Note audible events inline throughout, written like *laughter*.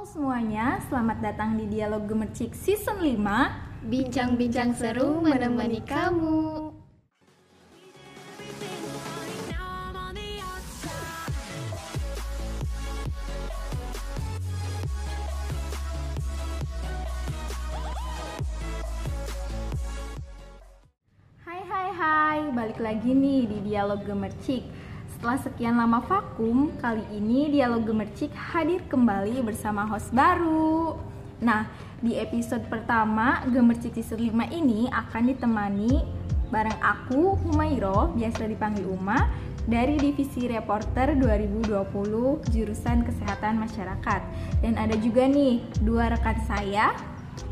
Halo semuanya, selamat datang di Dialog Gemercik Season 5 Bincang-bincang seru menemani kamu. Hai hai hai, balik lagi nih di Dialog Gemercik Setelah sekian lama vakum, kali ini Dialog Gemercik hadir kembali bersama host baru. Nah, di episode pertama Gemercik Season 5 ini akan ditemani bareng aku, Humairo, biasa dipanggil Uma dari Divisi Reporter 2020 jurusan Kesehatan Masyarakat. Dan ada juga nih dua rekan saya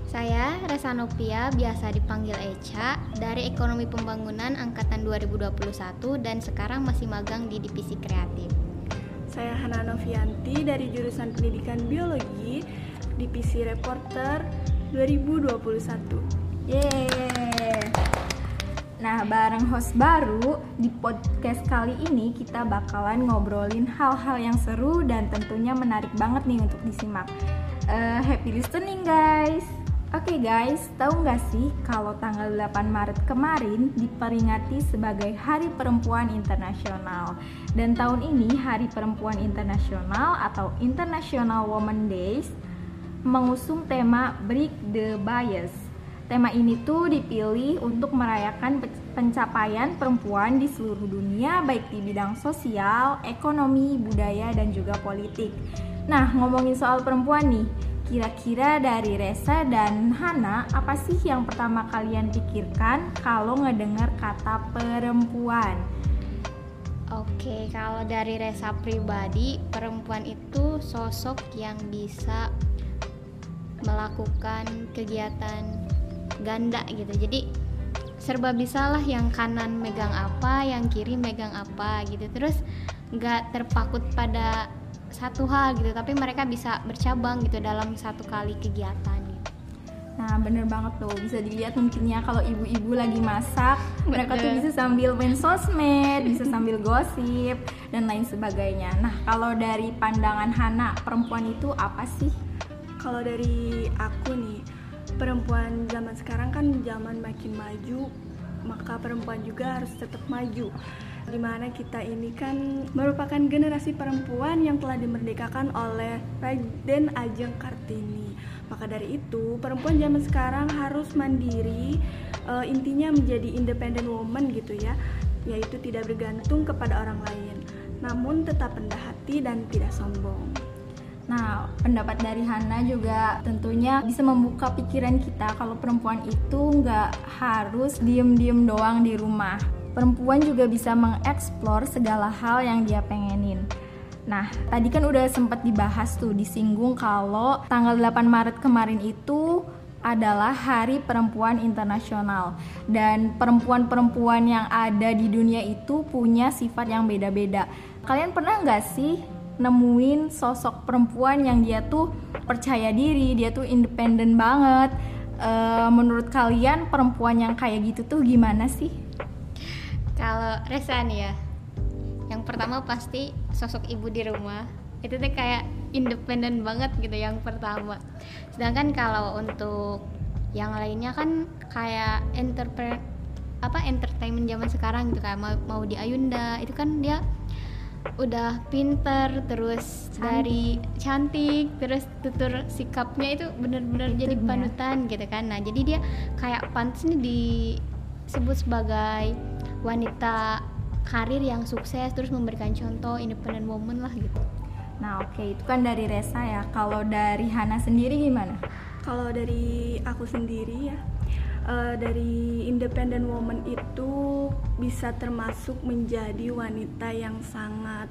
Saya Resa Novia, biasa dipanggil Eca, dari Ekonomi Pembangunan Angkatan 2021 dan sekarang masih magang di Divisi Kreatif. Saya Hana Novianti dari jurusan Pendidikan Biologi, Divisi Reporter 2021. Yeay. Nah, bareng host baru di podcast kali ini kita bakalan ngobrolin hal-hal yang seru dan tentunya menarik banget nih untuk disimak. Eh, happy listening guys. Oke guys, tahu nggak sih kalau tanggal 8 Maret kemarin diperingati sebagai Hari Perempuan Internasional dan tahun ini Hari Perempuan Internasional atau International Women Days mengusung tema Break the Bias. Tema ini tuh dipilih untuk merayakan pe- pencapaian perempuan di seluruh dunia baik di bidang sosial, ekonomi, budaya dan juga politik. Nah, ngomongin soal perempuan nih, kira-kira dari Resa dan Hana apa sih yang pertama kalian pikirkan kalau ngedengar kata perempuan? Oke, kalau dari Resa pribadi, perempuan itu sosok yang bisa melakukan kegiatan ganda gitu. Jadi serba bisalah yang kanan megang apa, yang kiri megang apa gitu. Terus nggak terpakut pada satu hal gitu, tapi mereka bisa bercabang gitu dalam satu kali kegiatan gitu. Nah, bener banget tuh. Bisa dilihat mungkin ya kalau ibu-ibu lagi masak, mereka tuh bisa sambil main sosmed, bisa sambil gosip dan lain sebagainya. Nah, kalau dari pandangan Hana, perempuan itu apa sih? Kalau dari aku nih, perempuan zaman sekarang kan zaman makin maju, maka perempuan juga harus tetap maju. Di mana kita ini kan merupakan generasi perempuan yang telah dimerdekakan oleh Raden Ajeng Kartini. Maka dari itu, perempuan zaman sekarang harus mandiri, eh, intinya menjadi independent woman gitu ya, yaitu tidak bergantung kepada orang lain, namun tetap rendah hati dan tidak sombong. Nah, pendapat dari Hana juga tentunya bisa membuka pikiran kita kalau perempuan itu nggak harus diem-diem doang di rumah. Perempuan juga bisa mengeksplor segala hal yang dia pengenin. Nah, tadi kan udah sempat dibahas tuh, disinggung kalau tanggal 8 Maret kemarin itu adalah Hari Perempuan Internasional dan perempuan-perempuan yang ada di dunia itu punya sifat yang beda-beda. Kalian pernah nggak sih nemuin sosok perempuan yang dia tuh percaya diri, dia tuh independen banget? Eh, menurut kalian perempuan yang kayak gitu tuh gimana sih? Kalau Resa nih ya, yang pertama pasti sosok ibu di rumah itu tuh kayak independen banget gitu yang pertama. Sedangkan kalau untuk yang lainnya kan kayak enterpre apa entertainment zaman sekarang gitu kayak mau, mau di Ayunda itu kan dia udah pinter terus Cantik. dari cantik terus tutur sikapnya itu bener-bener jadi panutan gitu kan nah jadi dia kayak pantas nih disebut sebagai wanita karir yang sukses terus memberikan contoh independent woman lah gitu Nah, oke, itu kan dari Resa ya. Kalau dari Hana sendiri gimana? Kalau dari aku sendiri ya, eh, dari independent woman itu bisa termasuk menjadi wanita yang sangat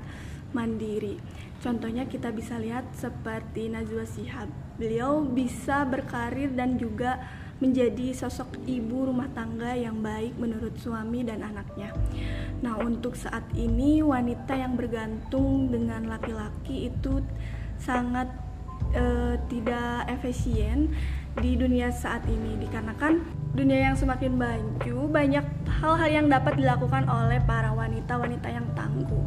mandiri. Contohnya kita bisa lihat seperti Najwa Shihab. Beliau bisa berkarir dan juga menjadi sosok ibu rumah tangga yang baik menurut suami dan anaknya. Nah, untuk saat ini wanita yang bergantung dengan laki-laki itu sangat eh, tidak efisien di dunia saat ini dikarenakan dunia yang semakin maju banyak hal-hal yang dapat dilakukan oleh para wanita-wanita yang tangguh.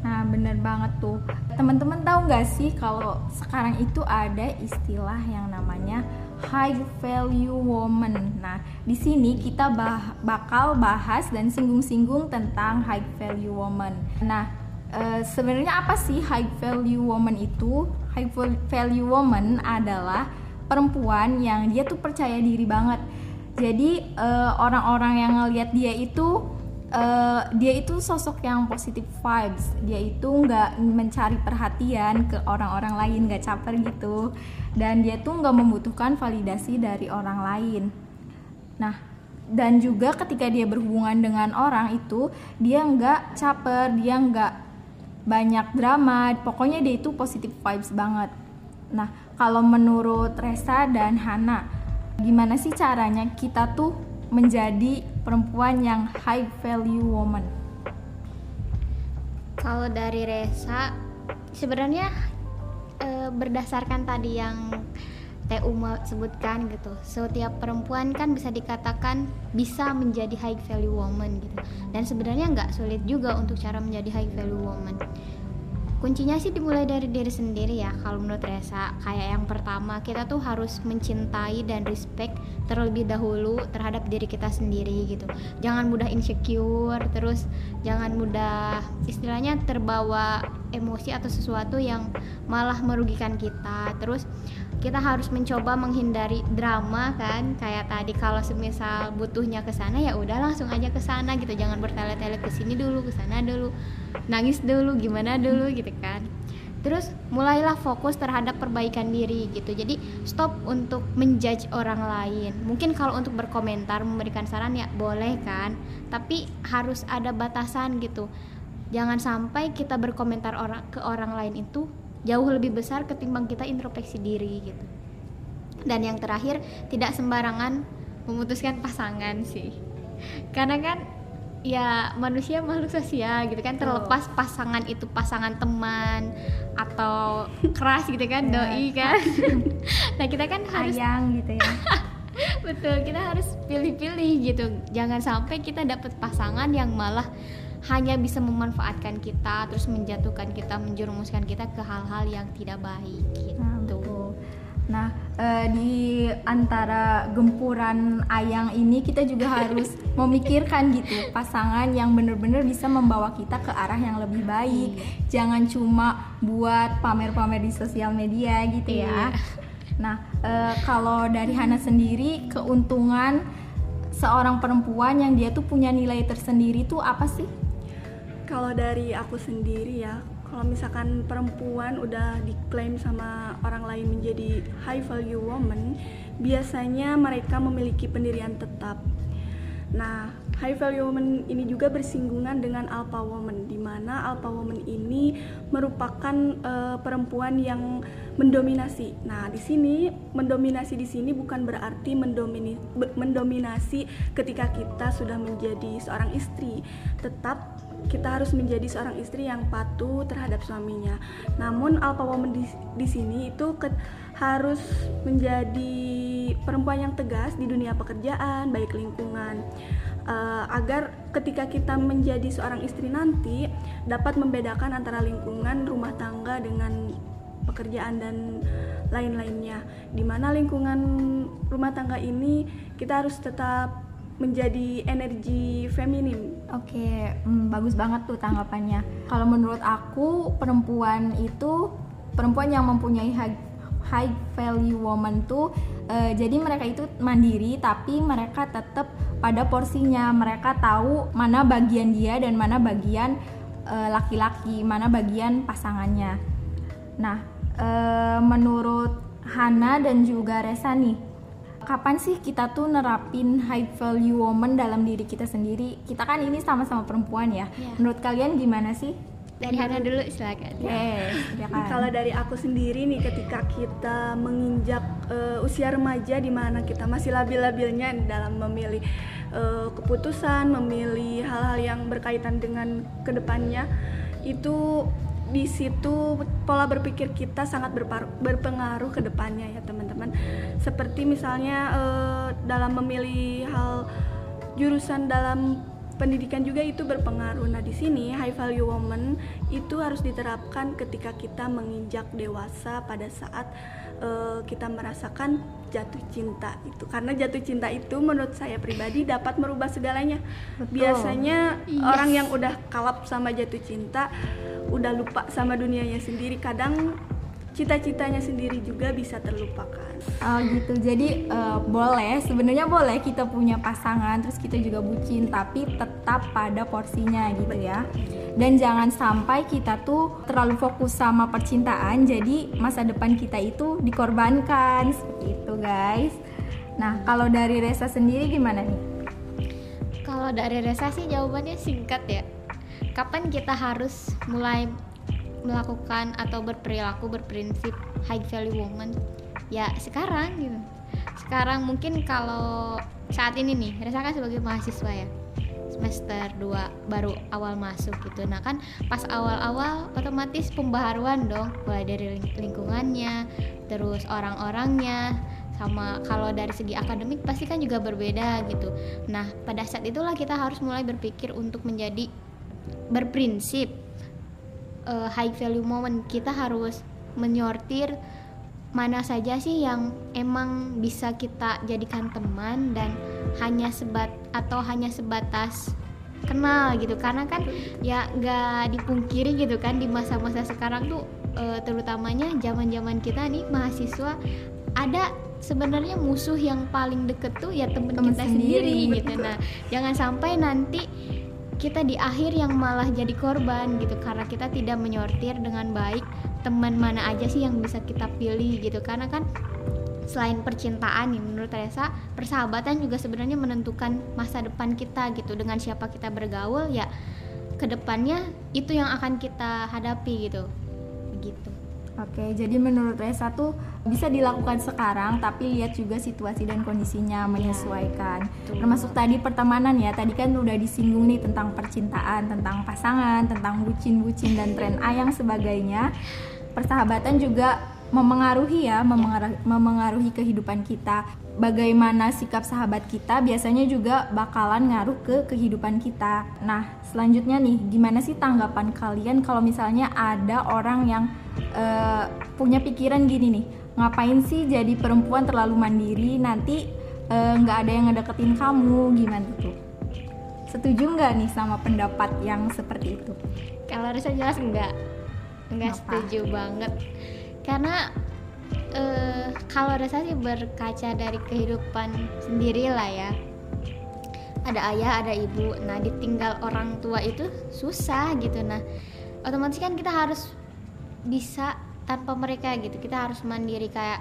Nah, Nah, bener banget tuh. Teman-teman tahu nggak sih kalau sekarang itu ada istilah yang namanya high value woman. Nah, di sini kita bah bakal bahas dan singgung-singgung tentang high value woman. Nah, e, sebenarnya apa sih high value woman itu? High value woman adalah perempuan yang dia tuh percaya diri banget. Jadi eh, orang-orang yang ngelihat dia itu uh, dia itu sosok yang positif vibes. Dia itu nggak mencari perhatian ke orang-orang lain nggak caper gitu. Dan dia tuh nggak membutuhkan validasi dari orang lain. Nah dan juga ketika dia berhubungan dengan orang itu dia nggak caper dia nggak banyak drama. Pokoknya dia itu positif vibes banget. Nah kalau menurut Resa dan Hana gimana sih caranya kita tuh menjadi perempuan yang high value woman? Kalau dari Resa, sebenarnya e, berdasarkan tadi yang Teh Uma sebutkan gitu, setiap perempuan kan bisa dikatakan bisa menjadi high value woman gitu. Dan sebenarnya nggak sulit juga untuk cara menjadi high value woman kuncinya sih dimulai dari diri sendiri ya kalau menurut Resa kayak yang pertama kita tuh harus mencintai dan respect terlebih dahulu terhadap diri kita sendiri gitu. Jangan mudah insecure terus jangan mudah istilahnya terbawa emosi atau sesuatu yang malah merugikan kita. Terus kita harus mencoba menghindari drama kan? Kayak tadi kalau semisal butuhnya ke sana ya udah langsung aja ke sana gitu. Jangan bertele-tele ke sini dulu ke sana dulu. Nangis dulu gimana dulu gitu kan. Terus mulailah fokus terhadap perbaikan diri gitu. Jadi stop untuk menjudge orang lain. Mungkin kalau untuk berkomentar memberikan saran ya boleh kan. Tapi harus ada batasan gitu. Jangan sampai kita berkomentar orang ke orang lain itu jauh lebih besar ketimbang kita introspeksi diri gitu. Dan yang terakhir tidak sembarangan memutuskan pasangan sih. Karena kan ya manusia makhluk sosial gitu kan. Terlepas pasangan itu pasangan teman atau keras gitu kan. Ya. doi kan. *laughs* Nah kita kan harus ayang gitu ya. *laughs* Betul kita harus pilih-pilih gitu. Jangan sampai kita dapat pasangan yang malah hanya bisa memanfaatkan kita terus menjatuhkan kita menjerumuskan kita ke hal-hal yang tidak baik gitu. Nah, Nah, e, di antara gempuran ayang ini kita juga *laughs* harus memikirkan gitu pasangan yang benar-benar bisa membawa kita ke arah yang lebih baik. Iya. Jangan cuma buat pamer-pamer di sosial media gitu ya. Iya. Nah, e, kalau dari Hana sendiri keuntungan seorang perempuan yang dia tuh punya nilai tersendiri tuh apa sih? Kalau dari aku sendiri ya, kalau misalkan perempuan udah diklaim sama orang lain menjadi high value woman, biasanya mereka memiliki pendirian tetap. Nah, high value woman ini juga bersinggungan dengan alpha woman, di mana alpha woman ini merupakan uh, perempuan yang mendominasi. Nah, di sini mendominasi di sini bukan berarti mendominasi ketika kita sudah menjadi seorang istri, tetap kita harus menjadi seorang istri yang patuh terhadap suaminya. Namun alpha woman di, di sini itu ke, harus menjadi perempuan yang tegas di dunia pekerjaan, baik lingkungan. Uh, agar ketika kita menjadi seorang istri nanti dapat membedakan antara lingkungan rumah tangga dengan pekerjaan dan lain-lainnya. Di mana lingkungan rumah tangga ini kita harus tetap menjadi energi feminim. Oke, hmm, bagus banget tuh tanggapannya. Kalau menurut aku perempuan itu perempuan yang mempunyai high, high value woman tuh uh, jadi mereka itu mandiri tapi mereka tetap pada porsinya. Mereka tahu mana bagian dia dan mana bagian eh, laki-laki, uh, mana bagian pasangannya. Nah, uh, menurut Hana dan juga Resa nih, kapan sih kita tuh nerapin high value woman dalam diri kita sendiri? Kita kan ini sama-sama perempuan ya. Yeah. Menurut kalian gimana sih? Dari Hana dulu silakan. Yes, ya kan. Kalau dari aku sendiri nih ketika kita menginjak uh, usia remaja di mana kita masih labil-labilnya dalam memilih uh, keputusan, memilih hal-hal yang berkaitan dengan ke depannya itu di situ pola berpikir kita sangat berpengaruh ke depannya ya teman-teman. Seperti misalnya uh, dalam memilih hal jurusan dalam pendidikan juga itu berpengaruh. Nah, di sini high value woman itu harus diterapkan ketika kita menginjak dewasa pada saat uh, kita merasakan jatuh cinta itu. Karena jatuh cinta itu menurut saya pribadi dapat merubah segalanya. Betul. Biasanya yes. orang yang udah kalap sama jatuh cinta, udah lupa sama dunianya sendiri, kadang cita-citanya sendiri juga bisa terlupakan. Oh gitu. Jadi uh, boleh, sebenarnya boleh kita punya pasangan, terus kita juga bucin, tapi tetap pada porsinya gitu ya. Dan jangan sampai kita tuh terlalu fokus sama percintaan, jadi masa depan kita itu dikorbankan seperti itu guys. Nah kalau dari Resa sendiri gimana nih? Kalau dari Resa sih jawabannya singkat ya. Kapan kita harus mulai melakukan atau berperilaku berprinsip high value woman ya sekarang gitu. Sekarang mungkin kalau saat ini nih Resa kan sebagai mahasiswa ya semester 2 baru awal masuk gitu. Nah kan pas awal-awal otomatis pembaharuan dong mulai dari lingkungannya terus orang-orangnya sama kalau dari segi akademik pasti kan juga berbeda gitu. Nah pada saat itulah kita harus mulai berpikir untuk menjadi berprinsip uh, high value moment. Kita harus menyortir mana saja sih yang emang bisa kita jadikan teman dan hanya sebat atau hanya sebatas kenal gitu. Karena kan ya nggak dipungkiri gitu kan di masa-masa sekarang tuh e, terutamanya zaman-zaman kita nih mahasiswa ada sebenarnya musuh yang paling deket tuh ya temen, temen kita sendiri, sendiri gitu. nah jangan sampai nanti kita di akhir yang malah jadi korban gitu karena kita tidak menyortir dengan baik teman mana aja sih yang bisa kita pilih gitu. Karena kan selain percintaan nih menurut Teresa persahabatan juga sebenarnya menentukan masa depan kita gitu. Dengan siapa kita bergaul ya ke depannya itu yang akan kita hadapi gitu. Begitu Oke, jadi menurut Resa tuh bisa dilakukan sekarang, tapi lihat juga situasi dan kondisinya iya, menyesuaikan. Ya, Termasuk tadi pertemanan ya, tadi kan udah disinggung nih tentang percintaan, tentang pasangan, tentang bucin-bucin dan tren A yang sebagainya. Persahabatan juga memengaruhi ya, memengaruhi, memengaruhi kehidupan kita. Bagaimana sikap sahabat kita biasanya juga bakalan ngaruh ke kehidupan kita. Nah, selanjutnya nih, gimana sih tanggapan kalian kalau misalnya ada orang yang uh, punya pikiran gini nih? Ngapain sih jadi perempuan terlalu mandiri nanti eh, nggak uh, ada yang ngedeketin kamu? Gimana tuh? Setuju nggak nih sama pendapat yang seperti itu? Kalau harusnya jelas enggak enggak setuju banget karena uh, kalau rasa sih berkaca dari kehidupan sendiri lah ya. Ada ayah ada ibu. Nah ditinggal orang tua itu susah gitu. Nah otomatis kan kita harus bisa tanpa mereka gitu. Kita harus mandiri kayak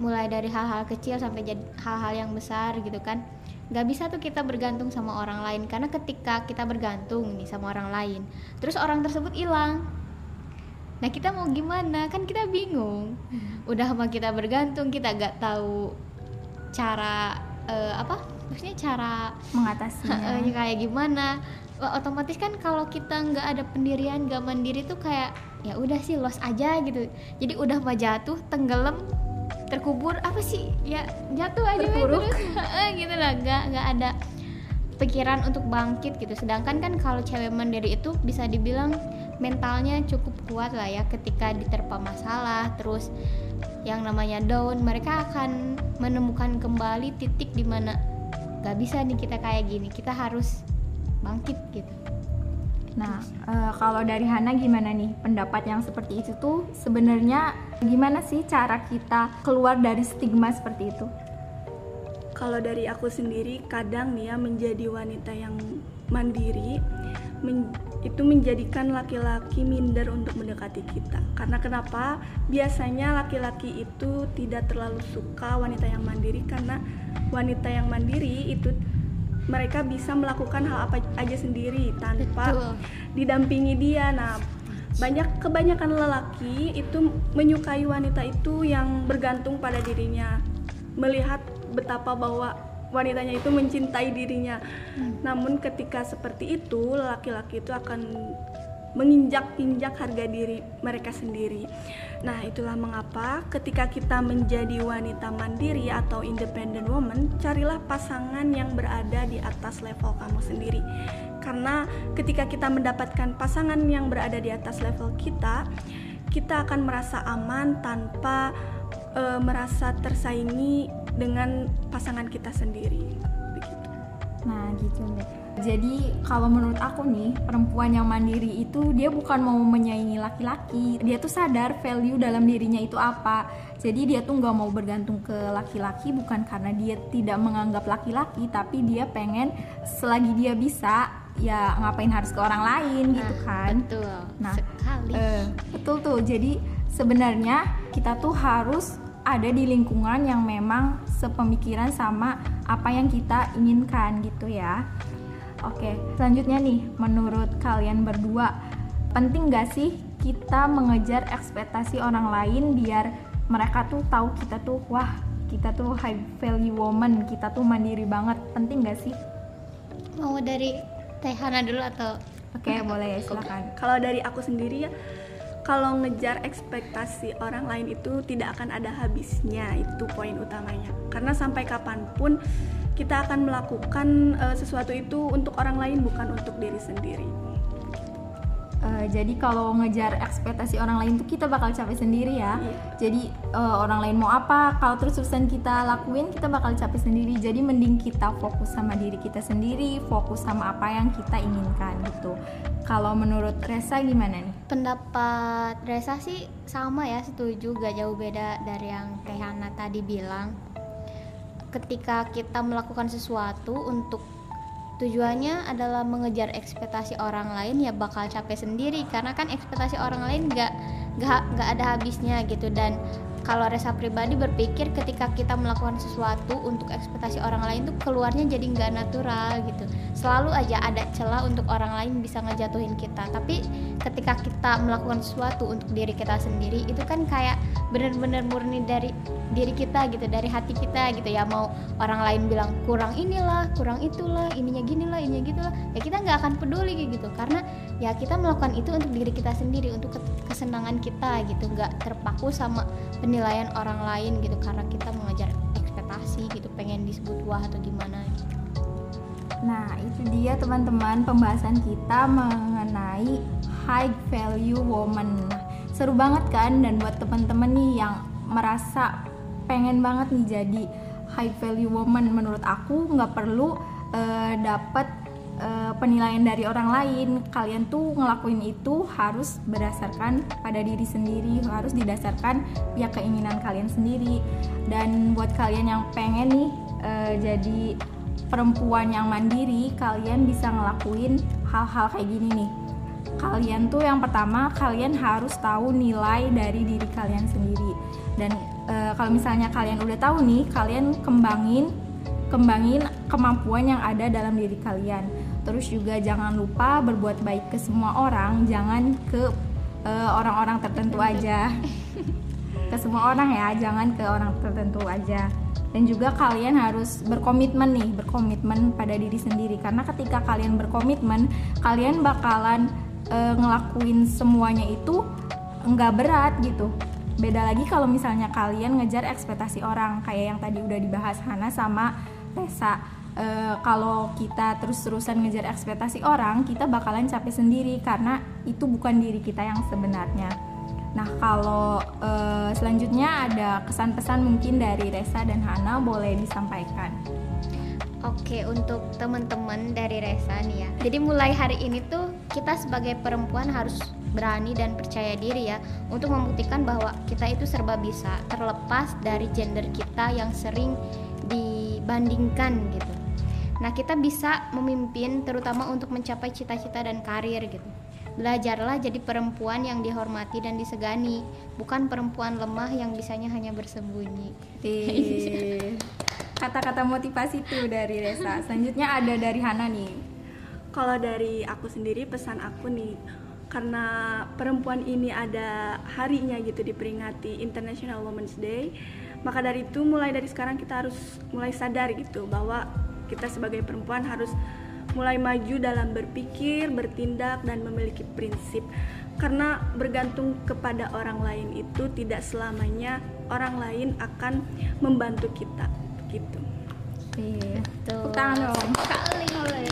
mulai dari hal-hal kecil sampai jadi hal-hal yang besar gitu kan. Nggak bisa tuh kita bergantung sama orang lain. Karena ketika kita bergantung nih sama orang lain terus orang tersebut hilang nah kita mau gimana? Kan kita bingung. Hmm. udah sama kita bergantung kita nggak tahu cara uh, apa? Maksudnya cara mengatasinya. *laughs* Kayak gimana? Otomatis kan kalau kita nggak ada pendirian nggak mandiri tuh kayak ya udah sih los aja gitu. Jadi udah mah jatuh tenggelam terkubur apa sih? Ya jatuh aja terpuruk. *laughs* Gitu lah. Nggak nggak ada pikiran untuk bangkit gitu. Sedangkan kan kalau cewek mandiri itu bisa dibilang mentalnya cukup kuat lah ya ketika diterpa masalah terus yang namanya down mereka akan menemukan kembali titik di mana gak bisa nih kita kayak gini. Kita harus bangkit gitu. Nah, e, kalau dari Hana gimana nih pendapat yang seperti itu tuh? Sebenarnya gimana sih cara kita keluar dari stigma seperti itu? Kalau dari aku sendiri kadang nih ya menjadi wanita yang mandiri men itu menjadikan laki-laki minder untuk mendekati kita. Karena kenapa? Biasanya laki-laki itu tidak terlalu suka wanita yang mandiri karena wanita yang mandiri itu mereka bisa melakukan hal apa aja sendiri tanpa Betul. didampingi dia. Nah, banyak kebanyakan lelaki itu menyukai wanita itu yang bergantung pada dirinya, melihat betapa bahwa wanitanya itu mencintai dirinya. Hmm. Namun ketika seperti itu, laki-laki itu akan menginjak-injak harga diri mereka sendiri. Nah, itulah mengapa ketika kita menjadi wanita mandiri atau independent woman, carilah pasangan yang berada di atas level kamu sendiri. Karena ketika kita mendapatkan pasangan yang berada di atas level kita, kita akan merasa aman tanpa e, merasa tersaingi dengan pasangan kita sendiri. Begitu. Nah, gitu deh. Jadi kalau menurut aku nih perempuan yang mandiri itu dia bukan mau menyaingi laki-laki, dia tuh sadar value dalam dirinya itu apa. Jadi dia tuh nggak mau bergantung ke laki-laki bukan karena dia tidak menganggap laki-laki, tapi dia pengen selagi dia bisa ya ngapain harus ke orang lain gitu Nah, kan. betul Nah, sekali Eh, betul tuh. Jadi sebenarnya kita tuh harus ada di lingkungan yang memang sepemikiran sama apa yang kita inginkan gitu ya. Oke, selanjutnya nih, menurut kalian berdua, penting gak sih kita mengejar ekspektasi orang lain biar mereka tuh tahu kita tuh wah kita tuh high value woman, kita tuh mandiri banget, penting gak sih? mau dari Teh Hana dulu atau Oke, boleh silakan. Kalau dari aku sendiri ya, kalau ngejar ekspektasi orang lain itu tidak akan ada habisnya, itu poin utamanya. Karena sampai kapan pun kita akan melakukan eh, sesuatu itu untuk orang lain bukan untuk diri sendiri. Eh, jadi kalau ngejar ekspektasi orang lain tuh kita bakal capek sendiri ya. Iya. Jadi eh, orang lain mau apa, kalau terus-terusan kita lakuin kita bakal capek sendiri. Jadi mending kita fokus sama diri kita sendiri, fokus sama apa yang kita inginkan. Kalau menurut Resa gimana nih? pendapat Resa sih sama ya setuju. Gak jauh beda dari yang Teh Hana tadi bilang. Ketika kita melakukan sesuatu untuk tujuannya adalah mengejar ekspektasi orang lain ya bakal capek sendiri. Karena kan ekspektasi orang lain gak gak gak ada habisnya gitu. Dan kalau Resa pribadi berpikir ketika kita melakukan sesuatu untuk ekspektasi orang lain tuh keluarnya jadi nggak natural gitu. Selalu aja ada celah untuk orang lain bisa ngejatuhin kita. Tapi ketika kita melakukan sesuatu untuk diri kita sendiri itu kan kayak bener-bener murni dari diri kita gitu dari hati kita gitu ya. Mau orang lain bilang kurang inilah kurang itulah ininya ginilah ininya gitulah. Ya kita nggak akan peduli gitu. Karena ya kita melakukan itu untuk diri kita sendiri untuk ke- kesenangan kita gitu. Nggak terpaku sama orang lain gitu karena kita mengejar ekspektasi gitu pengen disebut wah atau gimana gitu. Nah, itu dia teman-teman pembahasan kita mengenai high value woman. Seru banget kan dan buat teman-teman nih yang merasa pengen banget nih jadi high value woman menurut aku nggak perlu eh, dapat eh, penilaian dari orang lain. Kalian tuh ngelakuin itu harus berdasarkan pada diri sendiri, harus didasarkan ya keinginan kalian sendiri. Dan buat kalian yang pengen nih eh, jadi perempuan yang mandiri, kalian bisa ngelakuin hal-hal kayak gini nih. Kalian tuh yang pertama, kalian harus tahu nilai dari diri kalian sendiri. Dan e, kalau misalnya kalian udah tahu nih, kalian kembangin kembangin kemampuan yang ada dalam diri kalian. Terus juga jangan lupa berbuat baik ke semua orang, jangan ke e, orang-orang tertentu aja. *laughs* ke semua orang ya, jangan ke orang tertentu aja. Dan juga kalian harus berkomitmen nih berkomitmen pada diri sendiri. Karena ketika kalian berkomitmen kalian bakalan e, ngelakuin semuanya itu nggak berat gitu. Beda lagi kalau misalnya kalian ngejar ekspektasi orang kayak yang tadi udah dibahas Hana sama Tessa E, kalau kita terus-terusan ngejar ekspektasi orang kita bakalan capek sendiri karena itu bukan diri kita yang sebenarnya Nah, kalau eh, selanjutnya ada kesan-pesan mungkin dari Resa dan Hana boleh disampaikan. Oke, untuk teman-teman dari Resa nih ya. Jadi mulai hari ini tuh kita sebagai perempuan harus berani dan percaya diri ya untuk membuktikan bahwa kita itu serba bisa terlepas dari gender kita yang sering dibandingkan gitu. Nah, kita bisa memimpin terutama untuk mencapai cita-cita dan karir gitu. Belajarlah jadi perempuan yang dihormati dan disegani, bukan perempuan lemah yang bisanya hanya bersembunyi. Tih. Kata-kata motivasi tuh dari Resa. Selanjutnya ada dari Hana nih. Kalau dari aku sendiri pesan aku nih karena perempuan ini ada harinya gitu diperingati International Women's Day maka dari itu mulai dari sekarang kita harus mulai sadar gitu bahwa kita sebagai perempuan harus mulai maju dalam berpikir, bertindak dan memiliki prinsip. Karena bergantung kepada orang lain itu tidak selamanya orang lain akan membantu kita gitu. Iya. Tuh. Tangan dong. Sekali oleh.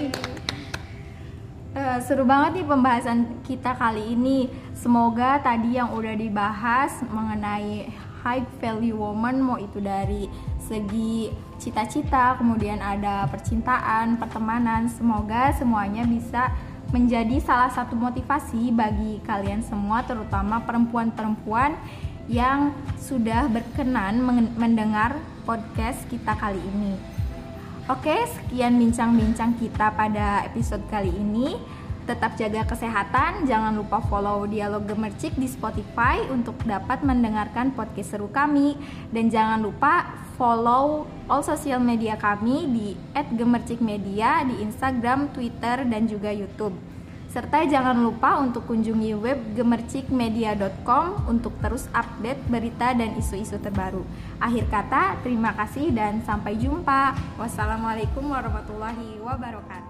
Eh, seru banget nih pembahasan kita kali ini. Semoga tadi yang udah dibahas mengenai high value woman mau itu dari segi cita-cita, kemudian ada percintaan, pertemanan. Semoga semuanya bisa menjadi salah satu motivasi bagi kalian semua terutama perempuan-perempuan yang sudah berkenan mendengar podcast kita kali ini. Oke, sekian bincang-bincang kita pada episode kali ini. Tetap jaga kesehatan, jangan lupa follow Dialog Gemercik di Spotify untuk dapat mendengarkan podcast seru kami dan jangan lupa follow all sosial media kami di @gemercikmedia di Instagram, Twitter dan juga YouTube. Serta jangan lupa untuk kunjungi web gemercikmedia.com untuk terus update berita dan isu-isu terbaru. Akhir kata, terima kasih dan sampai jumpa. Wassalamualaikum warahmatullahi wabarakatuh.